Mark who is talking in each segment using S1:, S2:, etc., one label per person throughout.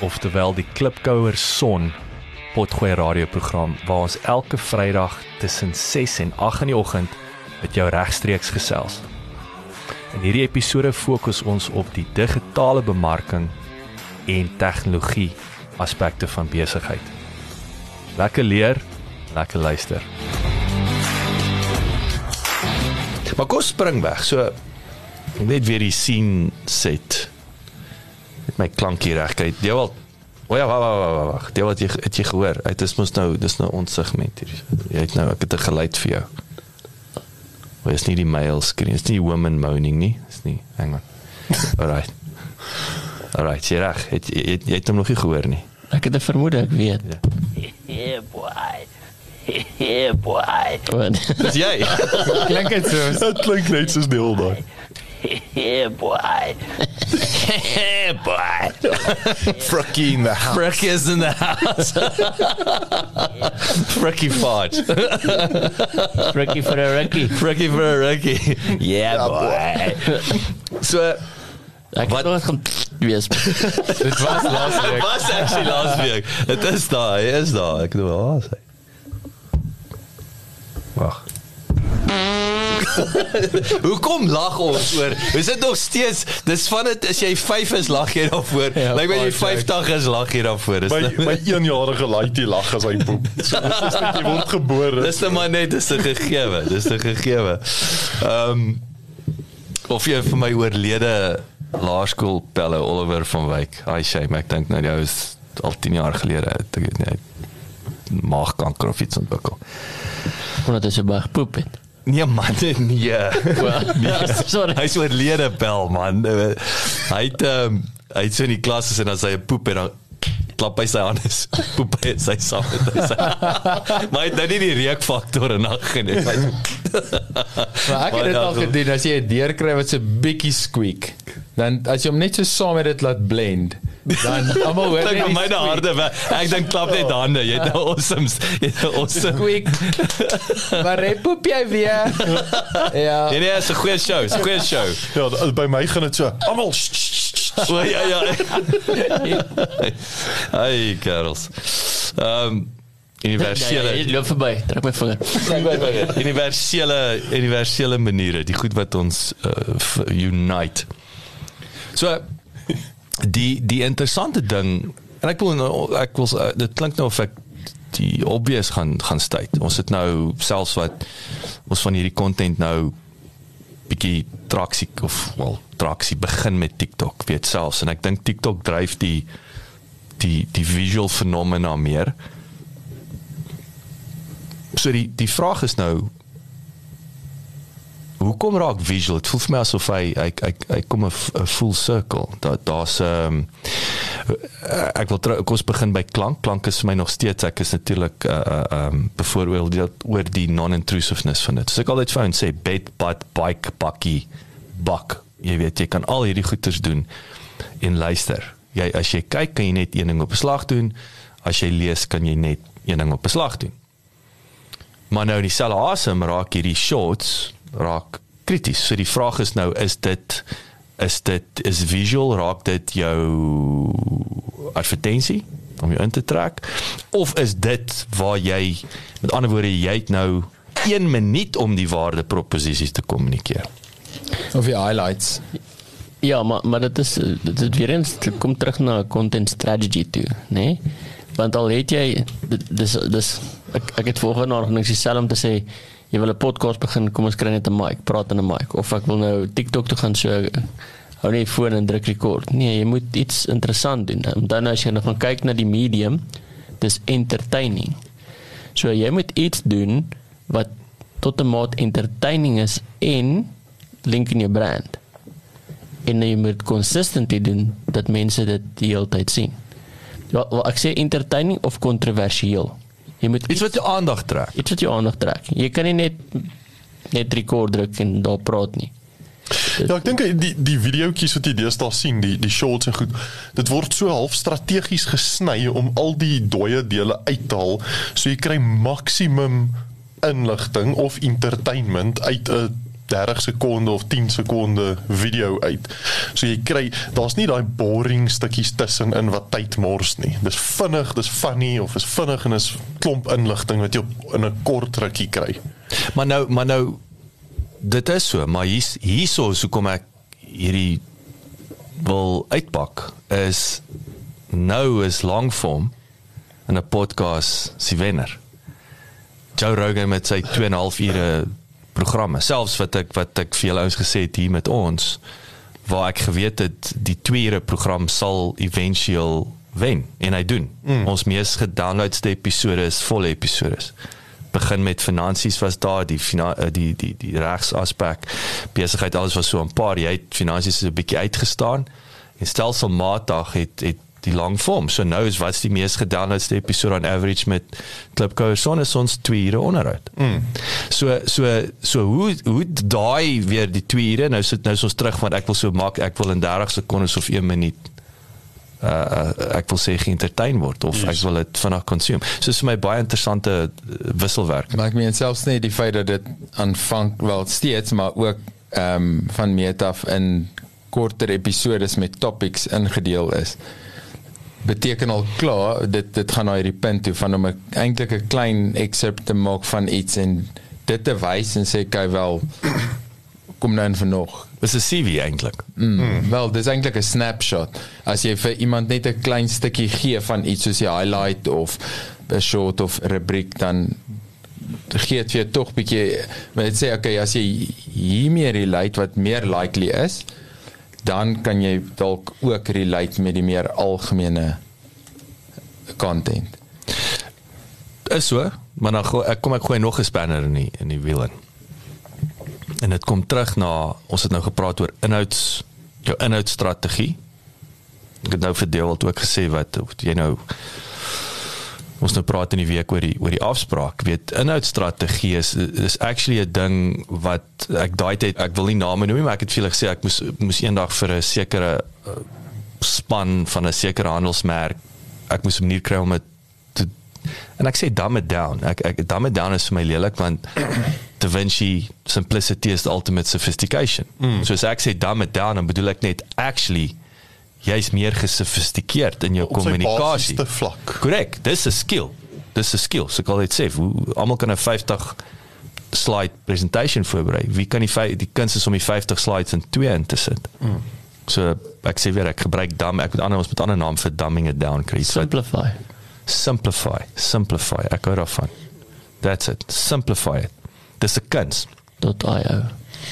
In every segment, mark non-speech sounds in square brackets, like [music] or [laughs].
S1: oftewel die Klipkouer Son Potgooi radioprogram waar ons elke Vrydag tussen 6 en 8 in die oggend met jou regstreeks gesels. In hierdie episode fokus ons op die digitale bemarking en tegnologie aspekte van besigheid. Lekker leer, lekker luister. Maar kom spring weg. So net weer die scene set. Met my klankie reg kry. Jy wil O ja, wag wag wag wag. Jy wat jy het jy gehoor? Dit is mos nou dis nou ons segment hier. Jy het nou ek het 'n geluid vir jou. Maar is nie die male screen, is nie woman moaning nie. Is nie. Hang on. [laughs] Alright. Alright, jy reg. Het jy het, jy het hom nog nie gehoor nie.
S2: Ek het 'n vermoede ek weet.
S1: Ja.
S2: Yeah boy. Yeah boy.
S1: Dis jy. [laughs]
S3: Klink dit so?
S4: Dit klink net soos Neil daai.
S2: Yeah boy. [laughs]
S1: hey boy.
S4: Frucky in the house.
S1: Frick is in the house. Fricky fart.
S2: Ricky for a Ricky.
S1: Fricky for a Ricky. Yeah, boy. So
S2: Ek
S1: Wat-
S2: het nog gaan wees.
S3: Dit was laasweek.
S1: was actually last week. Dit is daar, hy is daar. Ek doen waar sê. [laughs] Hoekom lag ons oor? Is dit nog steeds dis van dit as jy 5 is lag jy daarvoor.
S3: Ja,
S1: Lyk my jy
S3: baie
S1: 50 is lag jy daarvoor. Is
S4: My
S1: dit-
S4: my eenjarige laaitie lag as hy poep. [laughs] So dit is net jy word gebore.
S1: Dis net maar net dis 'n gegewe, dis 'n gegewe. Ehm um, of jy vir my oorlede laerskool pelle Oliver van Wyk. Ai shame, ek dink nou jy is al 10 jaar gelede ek weet nie maagkanker of iets ontwikkel.
S2: Omdat hy so baie gepoep het.
S1: Nee man, nee. [laughs]
S2: nee. Sorry.
S1: Hy's oorlede pel man. Hy het um, hy het so in die klas gesit en as hy 'n poep en dan klap hy sy hande [laughs] poep hy sy saam met hy sy. [laughs] Maar hy het nou nie die reukfaktor in ag geneem.
S3: Maar ek het dit al gedoen as jy 'n deur kry wat so bietjie squeak. Dan as jy hom net so saam met dit laat blend, dan almal hoor net
S1: myne
S3: squeak.
S1: harde. Ek dink klap net hande. Jy het nou awesome. Jy het nou awesome.
S3: Squeak. Maar hy poep jy weer. [laughs] Ja.
S1: Nee nee, is 'n goeie show, is 'n goeie show.
S4: Ja, by my gaan dit so. Almal.
S1: O ja ja. [laughs] Ai, kerels. Ehm universele
S2: loop verby. Trek my vinger.
S1: universele universele maniere, die goed wat ons uh, unite. So die die interessante ding en ek wil nou- ek wil uh, dit klink nou of ek die obvious gaan gaan state. Ons het nou selfs wat ons van hierdie content nou bietjie traksie of wel traksie begin met TikTok weet selfs en ek dink TikTok dryf die die die visual fenomena meer. So die die vraag is nou hoekom raak visual? Dit voel vir my asof hy hy hy, hy kom 'n 'n full circle. Daar daar's ehm um, ek wil kom ons begin by klank. Klank is vir my nog steeds ek is natuurlik uh uh um bevooroordeel die- oor die non-intrusiveness van dit. So ek altyd vir hom sê bed, butt, bike, bakkie, bak. Jy weet jy kan al hierdie goeters doen en luister. Jy as jy kyk kan jy net een ding op beslag doen. As jy lees kan jy net een ding op beslag doen. Maar nou in dieselfde asem raak hierdie shorts raak krities. So die vraag is nou is dit is dit is visual raak dit jou advertensie om jou in te trek of is dit waar jy met ander woorde jy het nou 1 minuut om die waarde proposisies te kommunikeer.
S3: Of die highlights.
S2: Ja, maar maar dit is dit is weer eens dit kom terug na content strategy toe, né? Nee? Want al het jy dit- dis dis ek ek het volgende nog niks dieselfde om te sê jy wil 'n podcast begin, kom ons kry net 'n mic, praat in 'n mic of ek wil nou TikTok toe gaan so hou net die foon en druk record. Nee, jy moet iets interessant doen. En dan as jy nou gaan kyk na die medium, dis entertaining. So jy moet iets doen wat tot 'n mate entertaining is en link in jou brand. En jy moet consistently doen dat mense dit die hele tyd sien. Ja, ek sê entertaining of kontroversieel. Jy moet
S1: Iets wat jou aandag trek.
S2: iets wat jou aandag trek. Jy kan nie net net record druk en daar praat nie.
S4: Ja, ek dink die die videoetjies wat jy deesdae sien, die die shorts en goed, dit word so half strategies gesny om al die dooie dele uit te haal, so jy kry maksimum inligting of entertainment uit 'n 30 sekonde of 10 sekonde video uit. So jy kry daar's nie daai boring stukkies tussenin wat tyd mors nie. Dis vinnig, dis funny of is vinnig en is klomp inligting wat jy op in 'n kort rukkie kry.
S1: Maar nou maar nou dit is so, maar hier's hierso is hoekom ek hierdie wil uitpak is nou is longform in 'n podcast se wenner. Joe Rogan met sy 2 en 'n half ure programme, selfs wat ek wat ek vir julle ouens gesê het hier met ons waar ek geweet het die 2 ure program sal éventueel wen en hy doen. Mm. Ons mees gedownloadste episode is volle episodes begin met finansies was daar die eh, die die die regsaspek besigheid alles was so 'n paar jy het finansies is 'n bietjie uitgestaan en stelselmatig het het die lang vorm so nou is wat's die mees gedownloadste episode on average met Klipkouer son is ons 2 ure onderhoud. Mm. So so so hoe hoe daai weer die 2 ure nou sit nou is ons terug want ek wil so maak ek wil in 30 sekondes of 1 minuut uh, uh ek wil sê geëntertain word of yes. ek wil dit vinnig consume. So is vir my baie interessante uh, wisselwerk.
S3: Maar ek meen selfs net die feit dat dit aanvang wel steeds maar ook ehm um, van meet af in korter episodes met topics ingedeel is beteken al klaar dit dit gaan na hierdie punt toe van om eintlik 'n klein excerpt te maak van iets en dit te wys en sê kyk wel kom nou in vir nog
S1: Dis 'n CV eintlik.
S3: Mm. Mm. Wel, dis eintlik 'n snapshot. As jy vir iemand net 'n klein stukkie gee van iets soos die highlight of 'n short of rubriek dan gee dit vir jou tog bietjie maar dit sê okay, as jy hiermee relate wat meer likely is, dan kan jy dalk ook relate met die meer algemene content.
S1: Is so, maar dan gooi, ek kom ek gooi nog 'n spanner in die in die wiel in. En dit kom terug na ons het nou gepraat oor inhouds jou inhoudsstrategie. Ek het nou vir Dewald ook gesê wat jy nou ons nou praat in die week oor die oor die afspraak. Weet inhoudsstrategie is is actually 'n ding wat ek daai tyd ek wil nie name noem nie, maar ek het vir julle gesê ek moes moes eendag vir 'n sekere uh, span van 'n sekere handelsmerk ek moes 'n manier kry om dit te en ek sê dumb it down. Ek ek dumb it down is vir my lelik want [coughs] Da Vinci simplicity is the ultimate sophistication. Mm. So as ek sê dumb it down, dan bedoel ek net actually jy's meer gesofistikeerd in jou kommunikasie. Korrek, dis 'n skill. Dis 'n skill. So ek al dit sê, hoe almal kan 'n 50 slide presentation voorberei. Wie kan die die kuns is om die 50 slides in twee in te sit. Mm. So ek sê weer ek gebruik dumb ek moet ander ons met ander naam vir dumbing it down kry.
S2: Simplify.
S1: simplify, simplify. Ek hou daarvan. That's it. Simplify it. Dis 'n kuns.
S2: .io.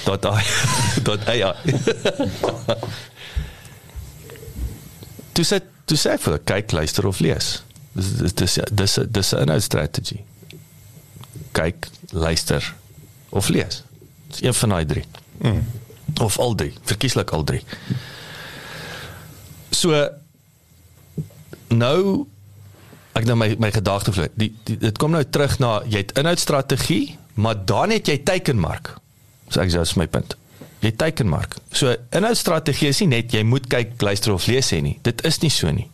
S1: dot ai dot ai [laughs] [laughs] Toe sê toe sê vir kyk luister of lees. Dis dis dis dis dis 'n inhoudsstrategie. Kyk, luister of lees. Dis een van daai drie. Mm. Of al drie, verkieslik al drie. So nou ek nou my my gedagte vloei. Die, die dit kom nou terug na jy het inhoudsstrategie, maar dan het jy teikenmark. So ek sê dis my punt. Jy teikenmark. So inhoudsstrategie is nie net jy moet kyk, luister of lees hê nie. Dit is nie so nie.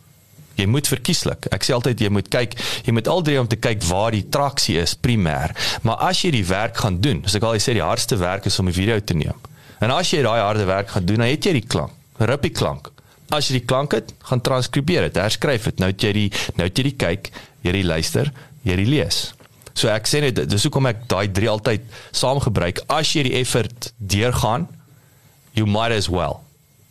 S1: Jy moet verkieslik. Ek sê altyd jy moet kyk, jy moet al drie om te kyk waar die traksie is primêr. Maar as jy die werk gaan doen, so ek al sê die hardste werk is om 'n video te neem. En as jy daai harde werk gaan doen, dan het jy die klank, rippie klank. As jy die klank het, gaan transkribeer dit, herskryf dit. Nou het jy die nou het jy die kyk, jy die luister, jy die lees. So ek sê net dis hoekom ek daai drie altyd saam gebruik. As jy die effort deurgaan, you might as well.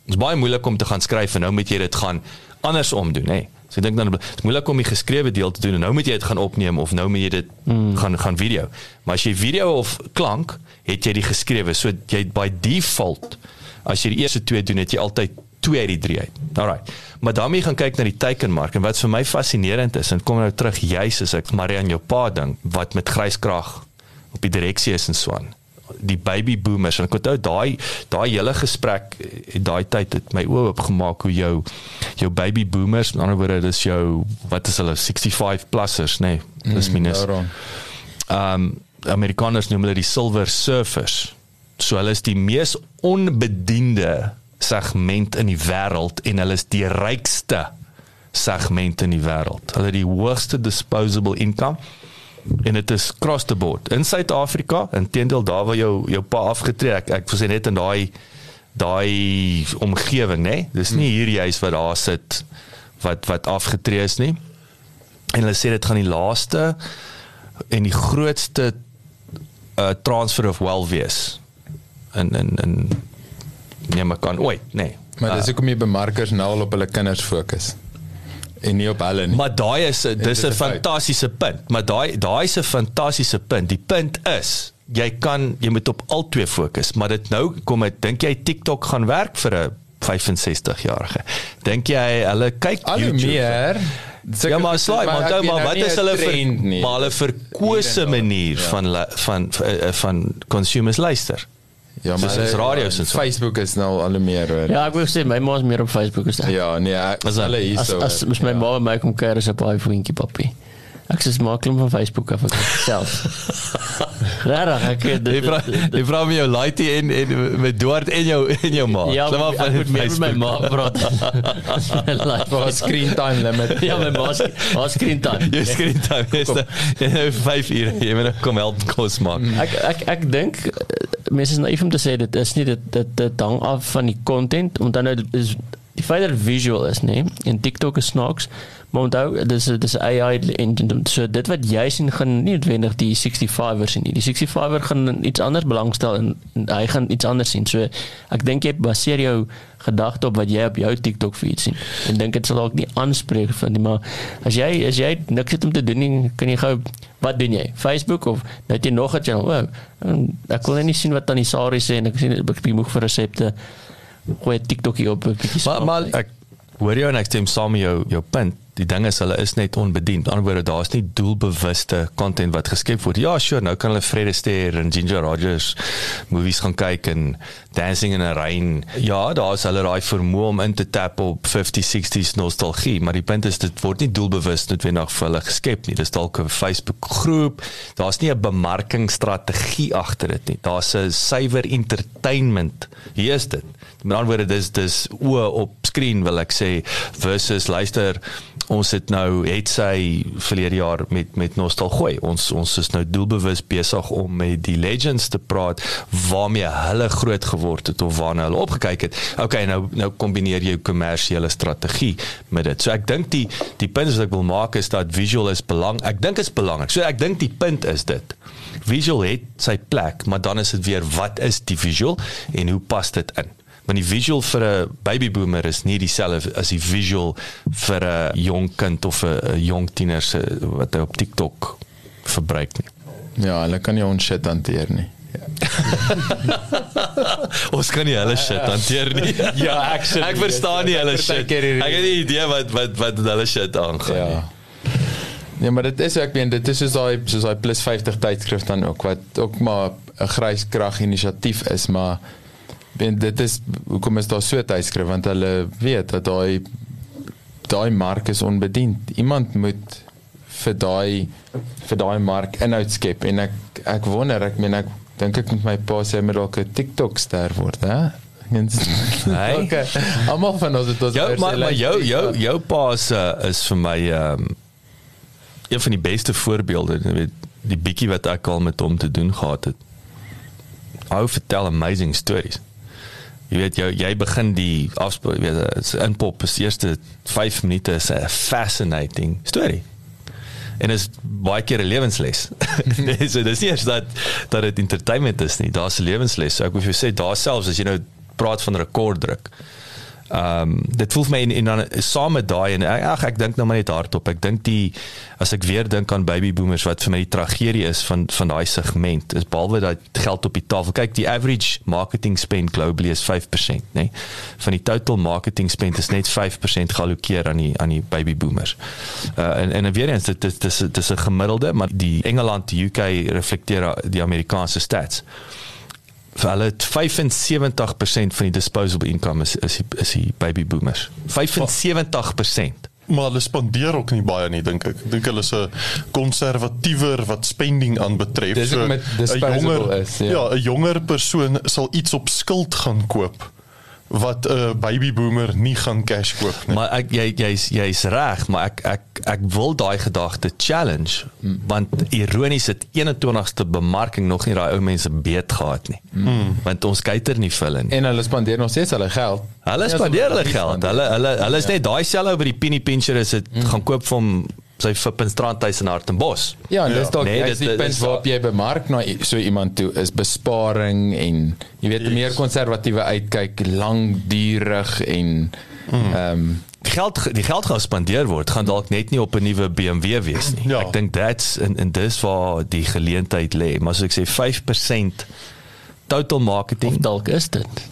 S1: Dit is baie moeilik om te gaan skryf en nou moet jy dit gaan andersom doen, hè. So ek dink dan dit is moeilik om die geskrewe deel te doen en nou moet jy dit gaan opneem of nou moet jy dit mm. gaan gaan video. Maar as jy video of klank, het jy die geskrewe. So jy by default as jy die eerste twee doen, het jy altyd twee uit die drie uit. Alraai. Maar dan moet jy gaan kyk na die teikenmark en wat vir my fascinerend is en kom nou terug juis as ek Marian jou pa ding wat met gryskrag op die direksie is en so aan die baby boomers en ek onthou daai daai hele gesprek daai tyd het my oë oopgemaak hoe jou jou baby boomers met ander woorde dis jou wat is hulle 65 plussers nê nee, dis minus ehm um, Amerikaners noem hulle die silver surfers so hulle is die mees onbediende segment in die wêreld en hulle is die rykste segment in die wêreld. Hulle die hoogste disposable income en dit is cross the board. In Suid-Afrika intendeel daar waar jou jou pa afgetrek ek sê net in daai daai omgewing nê? Dis nie hier juis wat daar sit wat wat afgetree is nie. En hulle sê dit gaan die laaste en die grootste uh, transfer of wealth wees in in in nee maar kan ooit nê nee.
S3: maar dis hoekom uh, jy bemarkers nou al op hulle kinders fokus en nie op hulle nie.
S1: Maar daai is dis 'n fantastiese punt. Maar daai daai is 'n fantastiese punt. Die punt is jy kan jy moet op al twee fokus, maar dit nou kom ek dink jy TikTok gaan werk vir 'n 65 jarige. Dink jy hulle kyk
S3: al meer
S1: Ja maar slaai maar dan maar wat is hulle vir maar hulle verkose manier ja. van van van, van, van consumers luister.
S3: Ja, maar dis radio se so. Facebook is nou al meer hoor.
S2: Ja, ek wil sê my ma is meer op Facebook as ek.
S3: Ja, nee, as hulle hier so.
S2: As, as my ma my kom kuier as 'n baie vriendjie papi. Ek sê maak hom van Facebook af ek self. [laughs] Rara, ek het
S1: die vrou die vrou met jou laaitie en en met Duart en jou en jou ma.
S2: Ja, af van met my ma praat. [laughs]
S3: Like screen time limit. [laughs]
S2: ja, my ma ma screen time.
S1: Jou screen time is nou 5 ure. Jy moet kom help kos maak.
S2: Ek ek ek dink mense is naïef om te sê dit is nie dit dit dit hang af van die content om dan nou is die feit dat visual is nê nee? en TikTok is snaaks Maar onthou, dis dis AI engine. So dit wat jy sien gaan nie noodwendig die 65ers sien nie. Die 65er gaan iets anders belangstel en, en hy gaan iets anders sien. So ek dink jy baseer jou gedagte op wat jy op jou TikTok feed sien. En dink dit sal dalk nie aanspreek van die maar as jy as jy niks het om te doen nie, kan jy gou wat doen jy? Facebook of net jy nog 'n channel? Oh, ek wil net sien wat dan die Sari sê en ek sien ek moeg vir resepte. Goeie TikTok hier op 'n bietjie.
S1: Maar maar ek hoor jou en ek stem saam met jou jou punt die ding is hulle is net onbediend. Aan die ander bodre daar's nie doelbewuste content wat geskep word. Ja, sure, nou kan hulle Fred Astaire en Ginger Rogers movies gaan kyk en Dancing in a Rain. Ja, daar's hulle daai vermoë om in te tap op 50s, 60s nostalgie, maar die punt is dit word nie doelbewus noodwendig vir hulle geskep nie. Dis dalk 'n Facebook groep. Daar's nie 'n bemarkingstrategie agter dit nie. Daar's 'n suiwer entertainment. Hier is dit. Met ander woorde dis dis o op skerm wil ek sê versus luister ons het nou het sy verlede jaar met met nostalgie ons ons is nou doelbewus besig om met die legends te praat waarmee hulle groot geword het of waarna hulle opgekyk het. Okay nou nou kombineer jy kommersiële strategie met dit. So ek dink die die punt wat ek wil maak is dat visual is belang ek dink is belangrik so ek dink die punt is dit. Visual het sy plek maar dan is dit weer wat is die visual en hoe pas dit in want die visual vir 'n baby boomer is nie dieselfde as die visual vir 'n jong kind of 'n jong tiener se wat hy op TikTok verbruik nie.
S3: Ja, hulle kan nie ons shit hanteer nie. [laughs]
S1: ons kan nie hulle shit hanteer nie. [laughs]
S3: ja, actually.
S1: Ek verstaan nie hulle shit. Ek het nie idee wat wat wat hulle shit aangaan ja. nie.
S3: Ja, maar dit is ek meen dit is soos daai soos daai plus 50 tydskrif dan ook wat ook maar 'n grys krag inisiatief is, maar en dit is hoekom is daar so tydskrif want hulle weet dat daai daai mark is onbediend. Iemand moet vir daai vir daai mark inhoud skep en ek ek wonder ek meen ek dink ek met my pa sê met dalk 'n TikTok ster word, hè?
S1: Nee.
S3: okay. Almal van ons het ons
S1: jou, maar, maar jou jou jou pa is, uh, is vir my ehm um, een van die beste voorbeelde, jy weet, die bietjie wat ek al met hom te doen gehad het. Hy vertel amazing stories jy weet jou jy begin die afspeel jy weet inpop is eerste 5 minute is 'n fascinating story en is baie keer 'n lewensles. [laughs] dis dis nie eens dat dat dit entertainment is nie, daar's 'n lewensles. So ek wil vir jou sê daar selfs as jy nou praat van rekord druk. Ehm um, dit voel vir my en, en dan saam met daai en ag ek dink nou maar net hardop. Ek dink die as ek weer dink aan baby boomers wat vir my die tragedie is van van daai segment is behalwe dat geld op die tafel. Kyk, die average marketing spend globally is 5%, nê. Nee? Van die total marketing spend is net 5% geallokeer aan die aan die baby boomers. Uh en en weer eens dit dis dis 'n gemiddelde, maar die Engeland, die UK reflekteer die Amerikaanse stats hulle 75% van die disposable income is is die, is die baby boomers. 75%.
S4: Maar hulle spandeer ook nie baie nie dink ek. Ek dink hulle is 'n konservatiewer wat spending aanbetref.
S3: Dis so, met disposable jonger, is.
S4: Ja, 'n ja, jonger persoon sal iets op skuld gaan koop wat 'n uh, baby boomer nie gaan cash koop nie.
S1: Maar ek jy jy's jy's reg, maar ek ek ek wil daai gedagte challenge mm. want ironies het 21ste bemarking nog nie daai ou mense beet gehad nie. Mm. Want ons kyker nie vir hulle nie.
S3: En hulle spandeer nog steeds hulle geld.
S1: Hulle ja, spandeer hulle geld. Hulle hulle hulle is net daai selfe by die penny pincher is dit mm. gaan koop vir hom sy fip in strandhuis in Hartenbos.
S3: Ja, en dis ja. dalk nee, dis die punt waarop jy bemark na so iemand toe is besparing en jy weet yes. meer konservatiewe uitkyk, langdurig en hmm. ehm mm. um,
S1: geld die geld gaan spandeer word gaan dalk net nie op 'n nuwe BMW wees nie. Ja. Ek dink that's in in dis waar die geleentheid lê. Maar as ek sê 5% total marketing
S2: of dalk is dit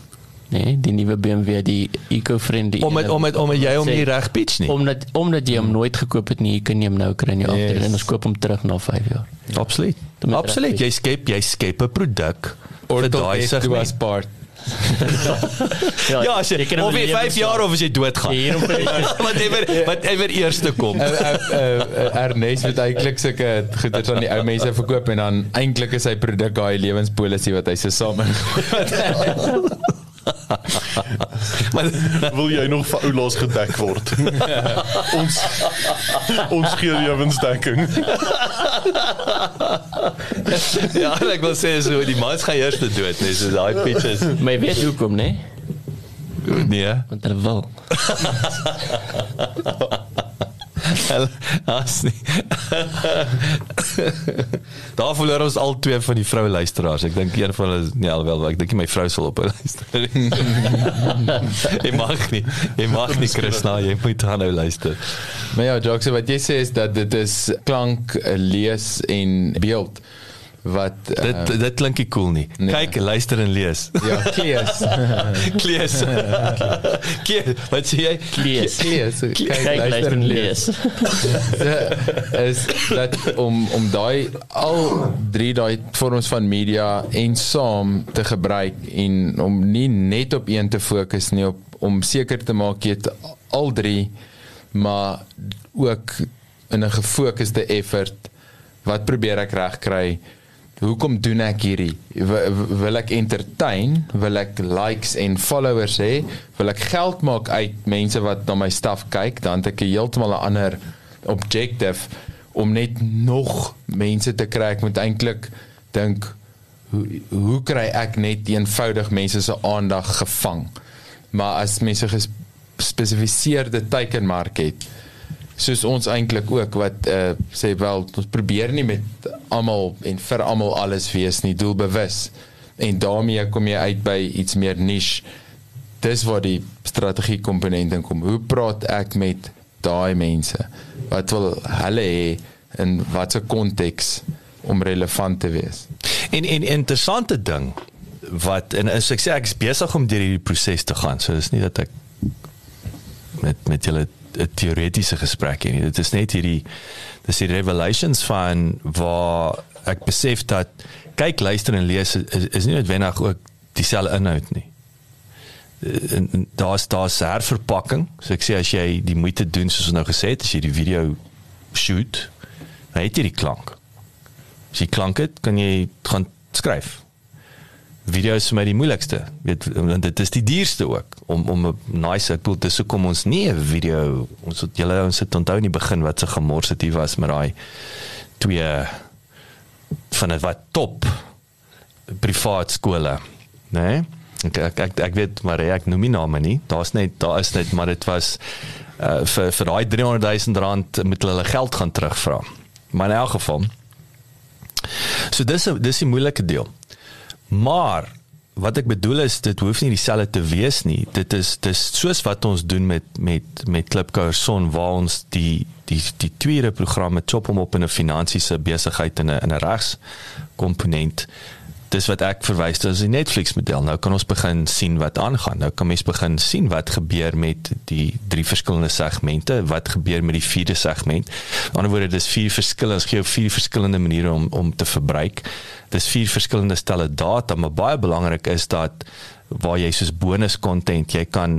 S2: nee, die nuwe BMW die eco-friendly.
S1: Om met om met om met jy om nie reg pitch nie.
S2: Omdat omdat jy hom nooit gekoop het nie, jy kan jy hom nou kry in jou yes. afdeling en ons koop hom terug na 5 jaar.
S1: Absoluut. Absoluut. Jy skep jy skep 'n produk
S3: vir daai segment. [laughs]
S1: ja, ja as jy of jy 5 jaar of as jy dood gaan. [laughs] whatever whatever eerste kom.
S3: Ernest het eintlik sulke goeders aan die ou mense verkoop en dan eintlik is hy produk daai lewenspolisie wat hy se same [laughs] [laughs]
S4: maar wil jy nog vir oulaas gedek word? [laughs] ons ons gee jou winsdekking.
S1: ja, ek wil sê so die mans gaan eers dood, nee, so daai pitches.
S2: Maar jy weet hoekom, né?
S1: Nee.
S2: Want hulle wil. [laughs]
S1: As nie. Daar verloor ons al twee van die vroue luisteraars. Ek dink een van hulle nee alwel, ek dink my vrou sal op luister. [laughs] Jy mag nie. Jy mag nie Christa, jy moet dan nou luister.
S3: Maar ja, Jocks, wat jy sê is dat dit is klank, lees en beeld wat
S1: uh, dit eh, dit klink nie cool nie. Nee. Kyk, luister en lees.
S3: Ja, klees. [laughs]
S1: klees. [laughs] klees. Wat sê jy?
S2: Klees.
S3: Klees. Kyk, Kyk luister en lees. [laughs] is dat om om daai al drie daai vorms van media en saam te gebruik en om nie net op een te fokus nie op om seker te maak jy het al drie maar ook in 'n gefokusde effort wat probeer ek regkry hoekom doen ek hierdie? Wil ek entertain? Wil ek likes en followers hê? Wil ek geld maak uit mense wat na my stuff kyk? Dan het ek heeltemal 'n ander objective om net nog mense te kry. Ek moet eintlik dink hoe hoe kry ek net eenvoudig mense se aandag gevang? Maar as mense gespesifiseerde teikenmark het, soos ons eintlik ook wat uh, sê wel ons probeer nie met almal en vir almal alles wees nie doelbewus. En daarmee kom jy uit by iets meer niche. Dis waar die strategie komponent in kom. Hoe praat ek met daai mense? Wat wil hulle hê in watter konteks om relevant te wees?
S1: En en interessante ding wat en as ek sê ek is besig om deur hierdie proses te gaan. So dis nie dat ek met met julle 'n teoretiese gesprek nie. Dit is net hierdie dis die revelations van waar ek besef dat kyk, luister en lees is, is nie noodwendig ook dieselfde inhoud nie. En, en daar's daar's herverpakking. So ek sê as jy die moeite doen soos ons nou gesê het, as jy die video shoot, het jy die klank. As jy klank het, kan jy gaan skryf video is vir my die moeilikste. Weet want dit is die duurste ook om om 'n nice ek bedoel dis hoekom ons nie 'n video ons het julle ons het onthou in die begin wat se gemors het hier was met daai twee van dit wat top privaat skole, né? Nee? Ek, ek ek ek weet maar ek noem nie name nie. Daar's net daar is net maar dit was uh, vir vir daai 300 000 rand met hulle geld gaan terugvra. Maar in elk geval So dis dis die moeilike deel. Maar wat ek bedoel is dit hoef nie dieselfde te wees nie. Dit is dis soos wat ons doen met met met Klipkouer Son waar ons die die die tweede programme chop hom op in 'n finansiese besigheid in 'n in 'n regs komponent dis wat ek verwys dit is die Netflix model. Nou kan ons begin sien wat aangaan. Nou kan mens begin sien wat gebeur met die drie verskillende segmente, wat gebeur met die vierde segment. Aan die ander woorde dis vier verskillende, gee vier verskillende maniere om om te verbruik. Dis vier verskillende stelle data, maar baie belangrik is dat waar jy soos bonus content, jy kan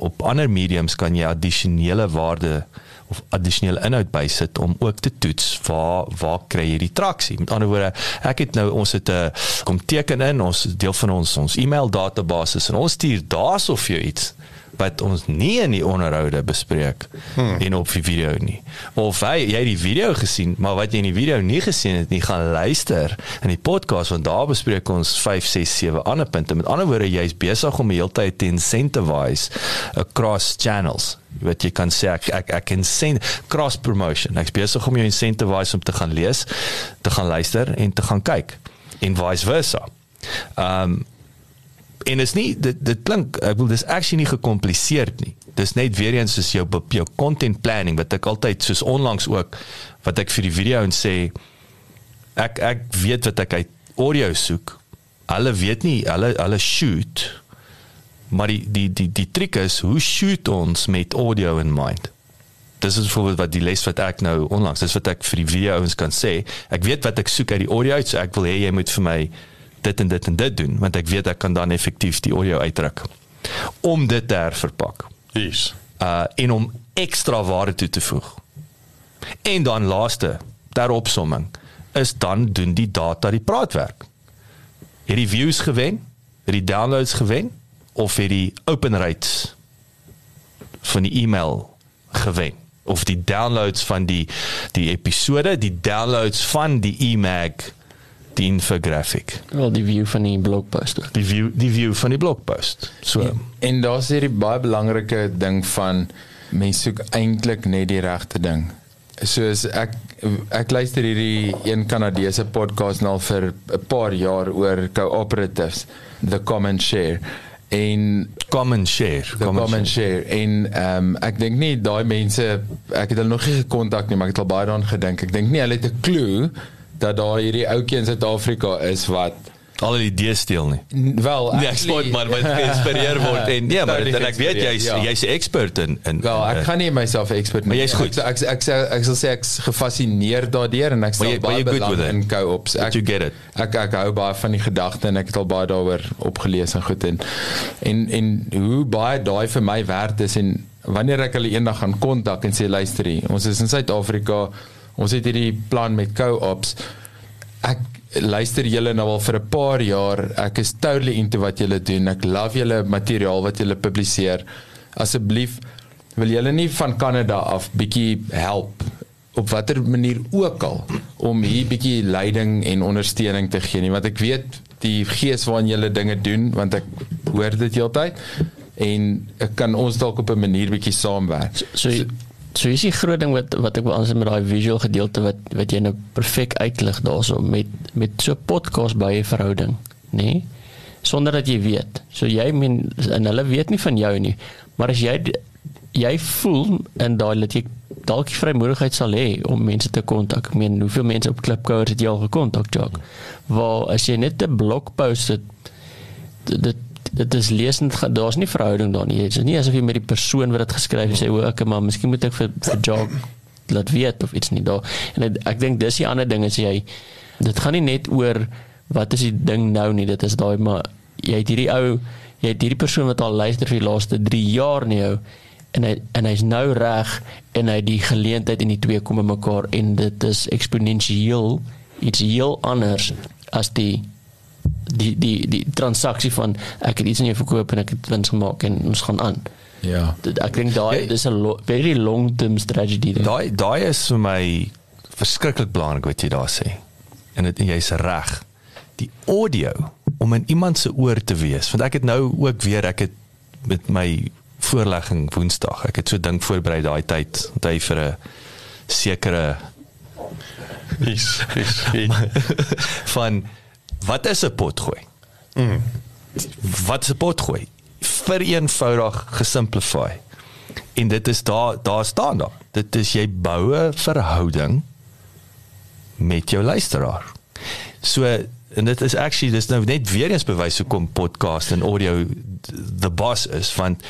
S1: op ander mediums kan jy addisionele waarde of addisionele inhoud bysit om ook te toets waar waar kry jy die traksie. Met ander woorde, ek het nou ons het 'n uh, kom teken in ons deel van ons ons e-mail database en ons stuur daarso vir jou iets wat ons nie in die onderhoude bespreek hmm. en op die video nie. Of hy jy het die video gesien, maar wat jy in die video nie gesien het nie, gaan luister in die podcast want daar bespreek ons 5, 6, 7 ander punte. Met ander woorde, jy's besig om die hele tyd te incentivize across channels. Wat jy kan sê ek ek ek kan sien cross promotion. Ek's besig om jou incentivize om te gaan lees, te gaan luister en te gaan kyk en vice versa. Ehm um, en is nie dit dit klink ek wil dis actually nie gekompliseerd nie. Dis net weer eens soos jou jou content planning wat ek altyd soos onlangs ook wat ek vir die video en sê ek ek weet wat ek uit audio soek. Hulle weet nie hulle hulle shoot maar die die die die triek is hoe shoot ons met audio in mind. Dis is vir wat die les wat ek nou onlangs dis wat ek vir die video ons kan sê. Ek weet wat ek soek uit die audio uit so ek wil hê jy moet vir my dit en dit en dit doen want ek weet ek kan dan effektief die audio uitdruk om dit te herverpak.
S4: Yes.
S1: Uh en om ekstra waarde toe te voeg. En dan laaste, ter opsomming, is dan doen die data die praatwerk. Het die views gewen? Het die downloads gewen of het die open rates van die e-mail gewen? Of die downloads van die die episode, die downloads van die e-mag die infographic.
S2: Wel die view van die blogpost.
S1: Die view die view van die blogpost. So
S3: en, en daar's hierdie baie belangrike ding van mense soek eintlik net die regte ding. Soos ek ek luister hierdie een Kanadese podcast nou vir 'n paar jaar oor cooperatives, the common share en
S1: common share
S3: the common, common share. share en ehm um, ek dink nie daai mense ek het hulle nog nie gekontak nie maar ek het al baie daaraan gedink ek dink nie hulle het 'n klou dat daar hierdie ouetjie in Suid-Afrika is wat
S1: al die idees steel nie.
S3: Wel,
S1: nee, ek spot maar wat geïnspireer word en [laughs] nee, maar dan ek weet jy's ja. jy's 'n expert in in
S3: Wel, ek gaan nie myself 'n expert
S1: maar jy's goed.
S3: Ek ek ek, ek sal sê ek's gefassineer daardeur en ek sal baie belang in co-ops.
S1: Ek you get it.
S3: Ek ek hou baie van die gedagte en ek het al baie daaroor opgelees en goed en en en hoe baie daai vir my werd is en wanneer ek hulle eendag gaan kontak en sê luister hier, ons is in Suid-Afrika, ons het hierdie plan met co-ops ek luister julle nou al vir 'n paar jaar. Ek is totally into wat julle doen. Ek love julle materiaal wat julle publiseer. Asseblief wil julle nie van Kanada af bietjie help op watter manier ook al om hier bietjie leiding en ondersteuning te gee nie want ek weet die gees waarin julle dinge doen want ek hoor dit heeltyd en ek kan ons dalk op 'n manier bietjie saamwerk.
S2: So, so, so is die groot ding wat wat ek wil aansit met daai visual gedeelte wat wat jy nou perfek uitlig daarso met met so podcast baie verhouding, nê? Nee? Sonder dat jy weet. So jy men en hulle weet nie van jou nie. Maar as jy jy voel en daai dat jy dalk vrymoedigheid sal hê om mense te kontak. Ek meen, hoeveel mense op Klipkouer het jy al gekontak, Jock? Waar as jy net 'n blogpost het dit dit is lesend daar's nie verhouding daar nie. Dit is nie asof jy met die persoon wat dit geskryf het sê o, ek maar miskien moet ek vir vir job [laughs] laat weet of iets nie daar. En het, ek dink dis die ander ding is jy dit gaan nie net oor wat is die ding nou nie. Dit is daai maar jy het hierdie ou jy het hierdie persoon wat al luister vir die laaste 3 jaar nie jou en hy en hy's nou reg en hy die geleentheid in die twee kom bymekaar en dit is eksponensieel iets heel anders as die die die die transaksie van ek het iets aan jou verkoop en ek het wins gemaak en ons gaan aan.
S3: Ja.
S2: Ek dink daai dis 'n lo, very long term strategy.
S1: Daai daai is vir my verskriklik belangrik wat jy daar sê. En dit jy's reg. Die audio om in iemand se oor te wees want ek het nou ook weer ek het met my voorlegging Woensdag. Ek het so dink voorberei daai tyd hy vir 'n sekere
S4: is is [laughs]
S1: van wat is 'n potgooi? Mm. wat is 'n potgooi? Vir eenvoudig gesimplify. En dit is daar daar staan daar. Dit is jy bou 'n verhouding met jou luisteraar. So en dit is actually dis nou net weer eens bewys hoekom podcast en audio the boss is want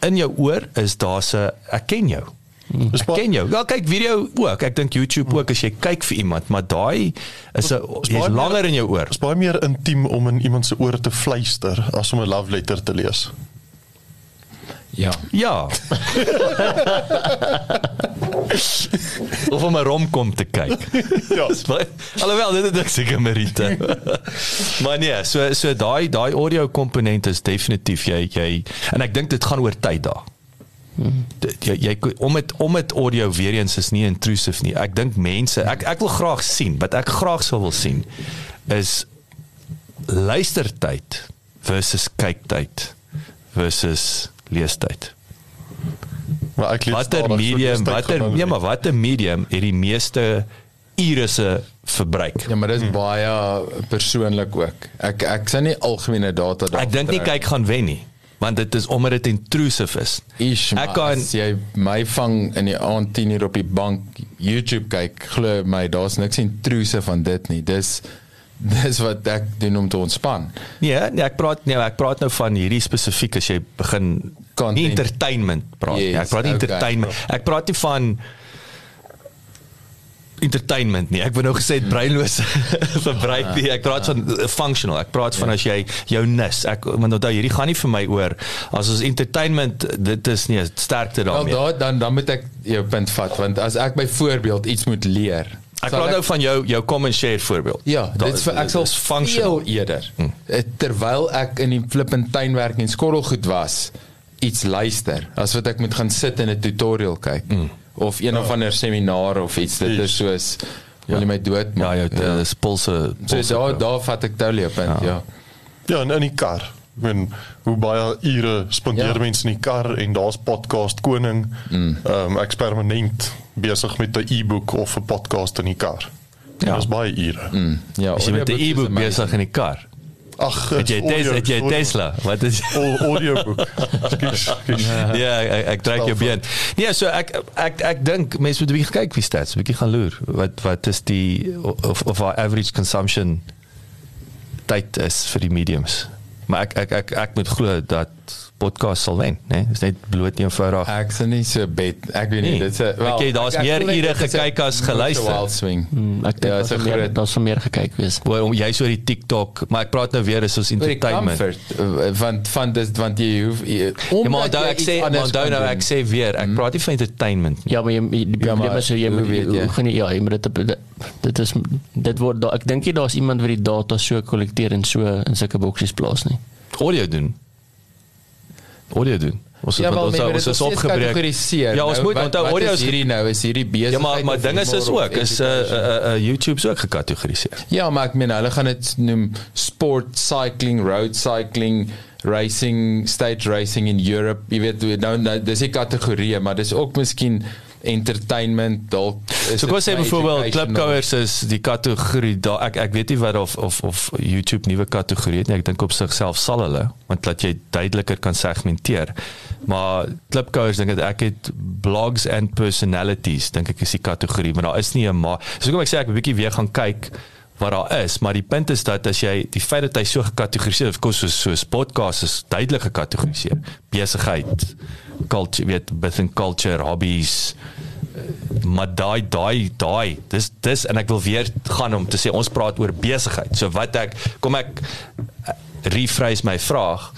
S1: in jou oor is daar 'n ek ken jou.
S4: Dis
S1: Ek ken jou. Ja, kyk video ook. Ek dink YouTube ook as jy kyk vir iemand, maar daai is 'n jy's
S4: meer-
S1: langer in jou oor.
S4: Dit is baie meer intiem om in iemand se oor te fluister as om 'n love letter te lees.
S3: Ja.
S1: Ja. of om 'n romkom te kyk.
S4: Ja. [laughs]
S1: Alhoewel dit is seker Merite. [laughs] maar nee, so so daai daai audio komponent is definitief jy jy en ek dink dit gaan oor tyd daar. Dit- Jy, jy om dit om dit audio weer eens is nie intrusive nie. Ek dink mense ek ek wil graag sien wat ek graag sou wil sien is luistertyd versus kyktyd versus leestyd.
S4: Maar ek lees
S1: Watter medium, watter nee, maar watter medium het die meeste ure se verbruik?
S3: Ja, maar dis hmm. baie persoonlik ook. Ek ek sien nie algemene data daar.
S1: Ek dink nie kyk gaan wen nie, want dit is omdat dit intrusive is.
S3: Ish,
S1: Ek kan-
S3: as jy my vang in die aand 10 uur op die bank YouTube kyk, glo my, daar's niks intrusive van dit nie. Dis dis wat ek doen om te ontspan.
S1: Nee, nee, ek praat nee, ek praat nou van hierdie spesifiek as jy begin
S3: Content.
S1: nie entertainment praat nie.
S3: Yes,
S1: Ek praat nie
S3: okay.
S1: entertainment. Ek praat nie van entertainment nie. Ek wou nou gesê het breinloos [laughs] verbruik nie. Ek praat van uh, functional. Ek praat van as jy jou nis. Ek want onthou hierdie gaan nie vir my oor as ons entertainment dit is nie sterkte
S3: Wel
S1: daarmee.
S3: daar dan dan moet ek jou punt vat want as ek byvoorbeeld iets moet leer.
S1: Ek praat nou van jou jou come and share voorbeeld.
S3: Ja, dit vir ek
S1: dis functional.
S3: eerder. Hmm. Terwyl ek in die flippend tuinwerk en skottelgoed was, iets luister as wat ek moet gaan sit en 'n tutorial kyk hmm. Of een of ander seminaar of iets. Dit is soos wil jy my dood
S1: Ja,
S3: maak.
S1: jou ja. pulse.
S3: So
S1: pulse
S3: daar daar vat ek totally op ja. ja.
S4: Ja, en in die kar. Ek meen hoe baie ure spandeer
S3: Ja.
S4: ja. mense in die kar en daar's podcast koning. Ehm mm. um, ek is permanent besig met 'n e-boek of 'n podcast in die kar.
S1: Ja.
S4: Ja. Dis baie ure. Mm.
S3: Mm, ja,
S1: As jy met 'n
S3: is amazing.
S1: besig in die kar.
S4: Ag,
S1: Het jy Tesla, het jy Tesla? Wat is
S4: audioboek. Ekskuus. [laughs]
S1: Ja, ek ek trek jou been. Nee, so ek ek ek dink mense moet 'n bietjie kyk wie stats, 'n bietjie gaan loer. Wat wat is die of of our average consumption tyd is vir die mediums. Maar ek ek ek ek moet glo dat podcast sal wen, né? Nee? Dis net bloot eenvoudig.
S3: Ek sien nie so bet. Ek weet nie,
S1: Nee.
S3: dit's 'n
S1: Ek weet, daar's meer ure gekyk as geluister.
S3: wild swing.
S2: Hmm, ek dink
S3: Ja,
S2: ja,
S3: is 'n
S2: daar's meer daar's meer gekyk wees.
S1: Oor om jy so die TikTok, maar ek praat nou weer is ons
S3: Oor
S1: entertainment.
S3: comfort uh, want van dit want jy hoef jy-
S1: Ja, maar onthou
S3: jy
S1: ek sê, onthou nou ek sê weer, ek praat nie van entertainment nie.
S2: Ja, maar jy die
S3: Ja,
S2: probleem
S3: maar
S2: is jy moet
S3: weet jy?
S2: gaan jy ja, jy moet dit dit- is dit word ek dink nie daar's iemand wat die data so kollekteer en so in sulke boksies plaas nie.
S1: audio doen. Audio doen. Ons
S3: Ja,
S1: het
S3: wel,
S1: ons
S3: nee,
S1: ons is opgebreek. Ja, ons
S3: Nou,
S1: moet onthou audio
S3: is hierdie nou is hierdie besigheid.
S1: Ja, maar maar
S3: of
S1: ding is ook is uh,
S3: education?
S1: uh, uh, YouTube se ook gekategoriseer.
S3: Ja, maar ek meen hulle gaan dit noem sport cycling, road cycling, racing, stage racing in Europe. Jy weet nou, nou dis 'n kategorie, maar dis ook miskien entertainment dalk. is
S1: So kom sê byvoorbeeld klipkouers is die kategorie daar ek ek weet nie wat of of of YouTube nuwe kategorie het nie. Ek dink op sigself sal hulle want dat jy duideliker kan segmenteer. Maar klipkouers dink ek het blogs and personalities dink ek is die kategorie, maar daar is nie 'n maar. So kom ek sê ek 'n bietjie weer gaan kyk wat daar is, maar die punt is dat as jy die feit dat hy so gekategoriseer het, kos soos soos podcast is duidelik gekategoriseer. Besigheid, culture, weet, within culture, hobbies, maar daai daai daai dis dis en ek wil weer gaan om te sê ons praat oor besigheid. So wat ek kom ek eh, rephrase my vraag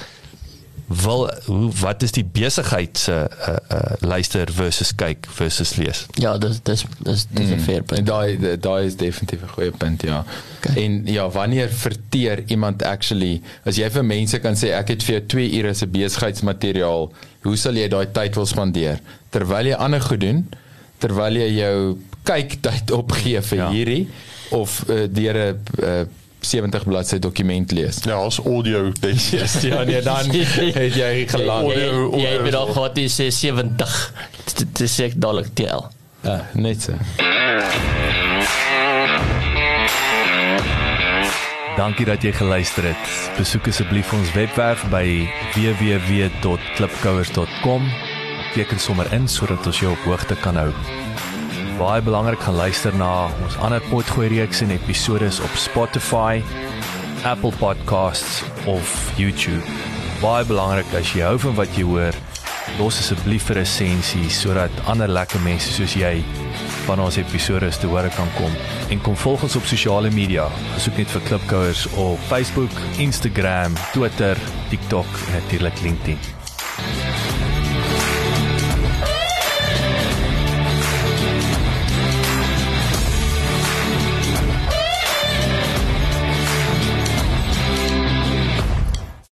S1: wil hoe wat is die besigheid se uh, uh, luister versus kyk versus lees?
S2: Ja, dis dis dis dis 'n fair
S3: En
S2: punt.
S3: daai daai is definitief 'n goeie punt, ja.
S2: Okay.
S3: En ja, wanneer verteer iemand actually as jy vir mense kan sê ek het vir jou 2 ure se besigheidsmateriaal, hoe sal jy daai tyd wil spandeer? Terwyl jy ander goed doen, terwyl jy jou kyktyd [laughs] opgee vir ja. hierdie of uh, deur 'n uh, 70 bladsy dokument lees.
S4: Ja, as audio dis. [laughs]
S3: Yes, ja, nee, dan [laughs] het jy gelag.
S2: Jy
S4: Audio-
S2: jy
S4: audio
S2: het
S4: is
S2: nog
S4: wel-
S2: gehad die sê 70. Dit dit sê ek dadelik TL.
S3: Ja, net so.
S1: Dankie dat jy geluister het. Besoek asseblief ons webwerf by www.klipkouers.com. Teken sommer in sodat ons jou op hoogte kan hou. Baie belangrik gaan luister na ons ander potgooi reeks en episode op Spotify, Apple Podcasts of YouTube. Baie belangrik as jy hou van wat jy hoor, los asseblief 'n resensie sodat ander lekker mense soos jy van ons episode te hore kan kom. En kom volg ons op sosiale media. Besoek net vir Klipkouers op Facebook, Instagram, Twitter, TikTok en natuurlik LinkedIn.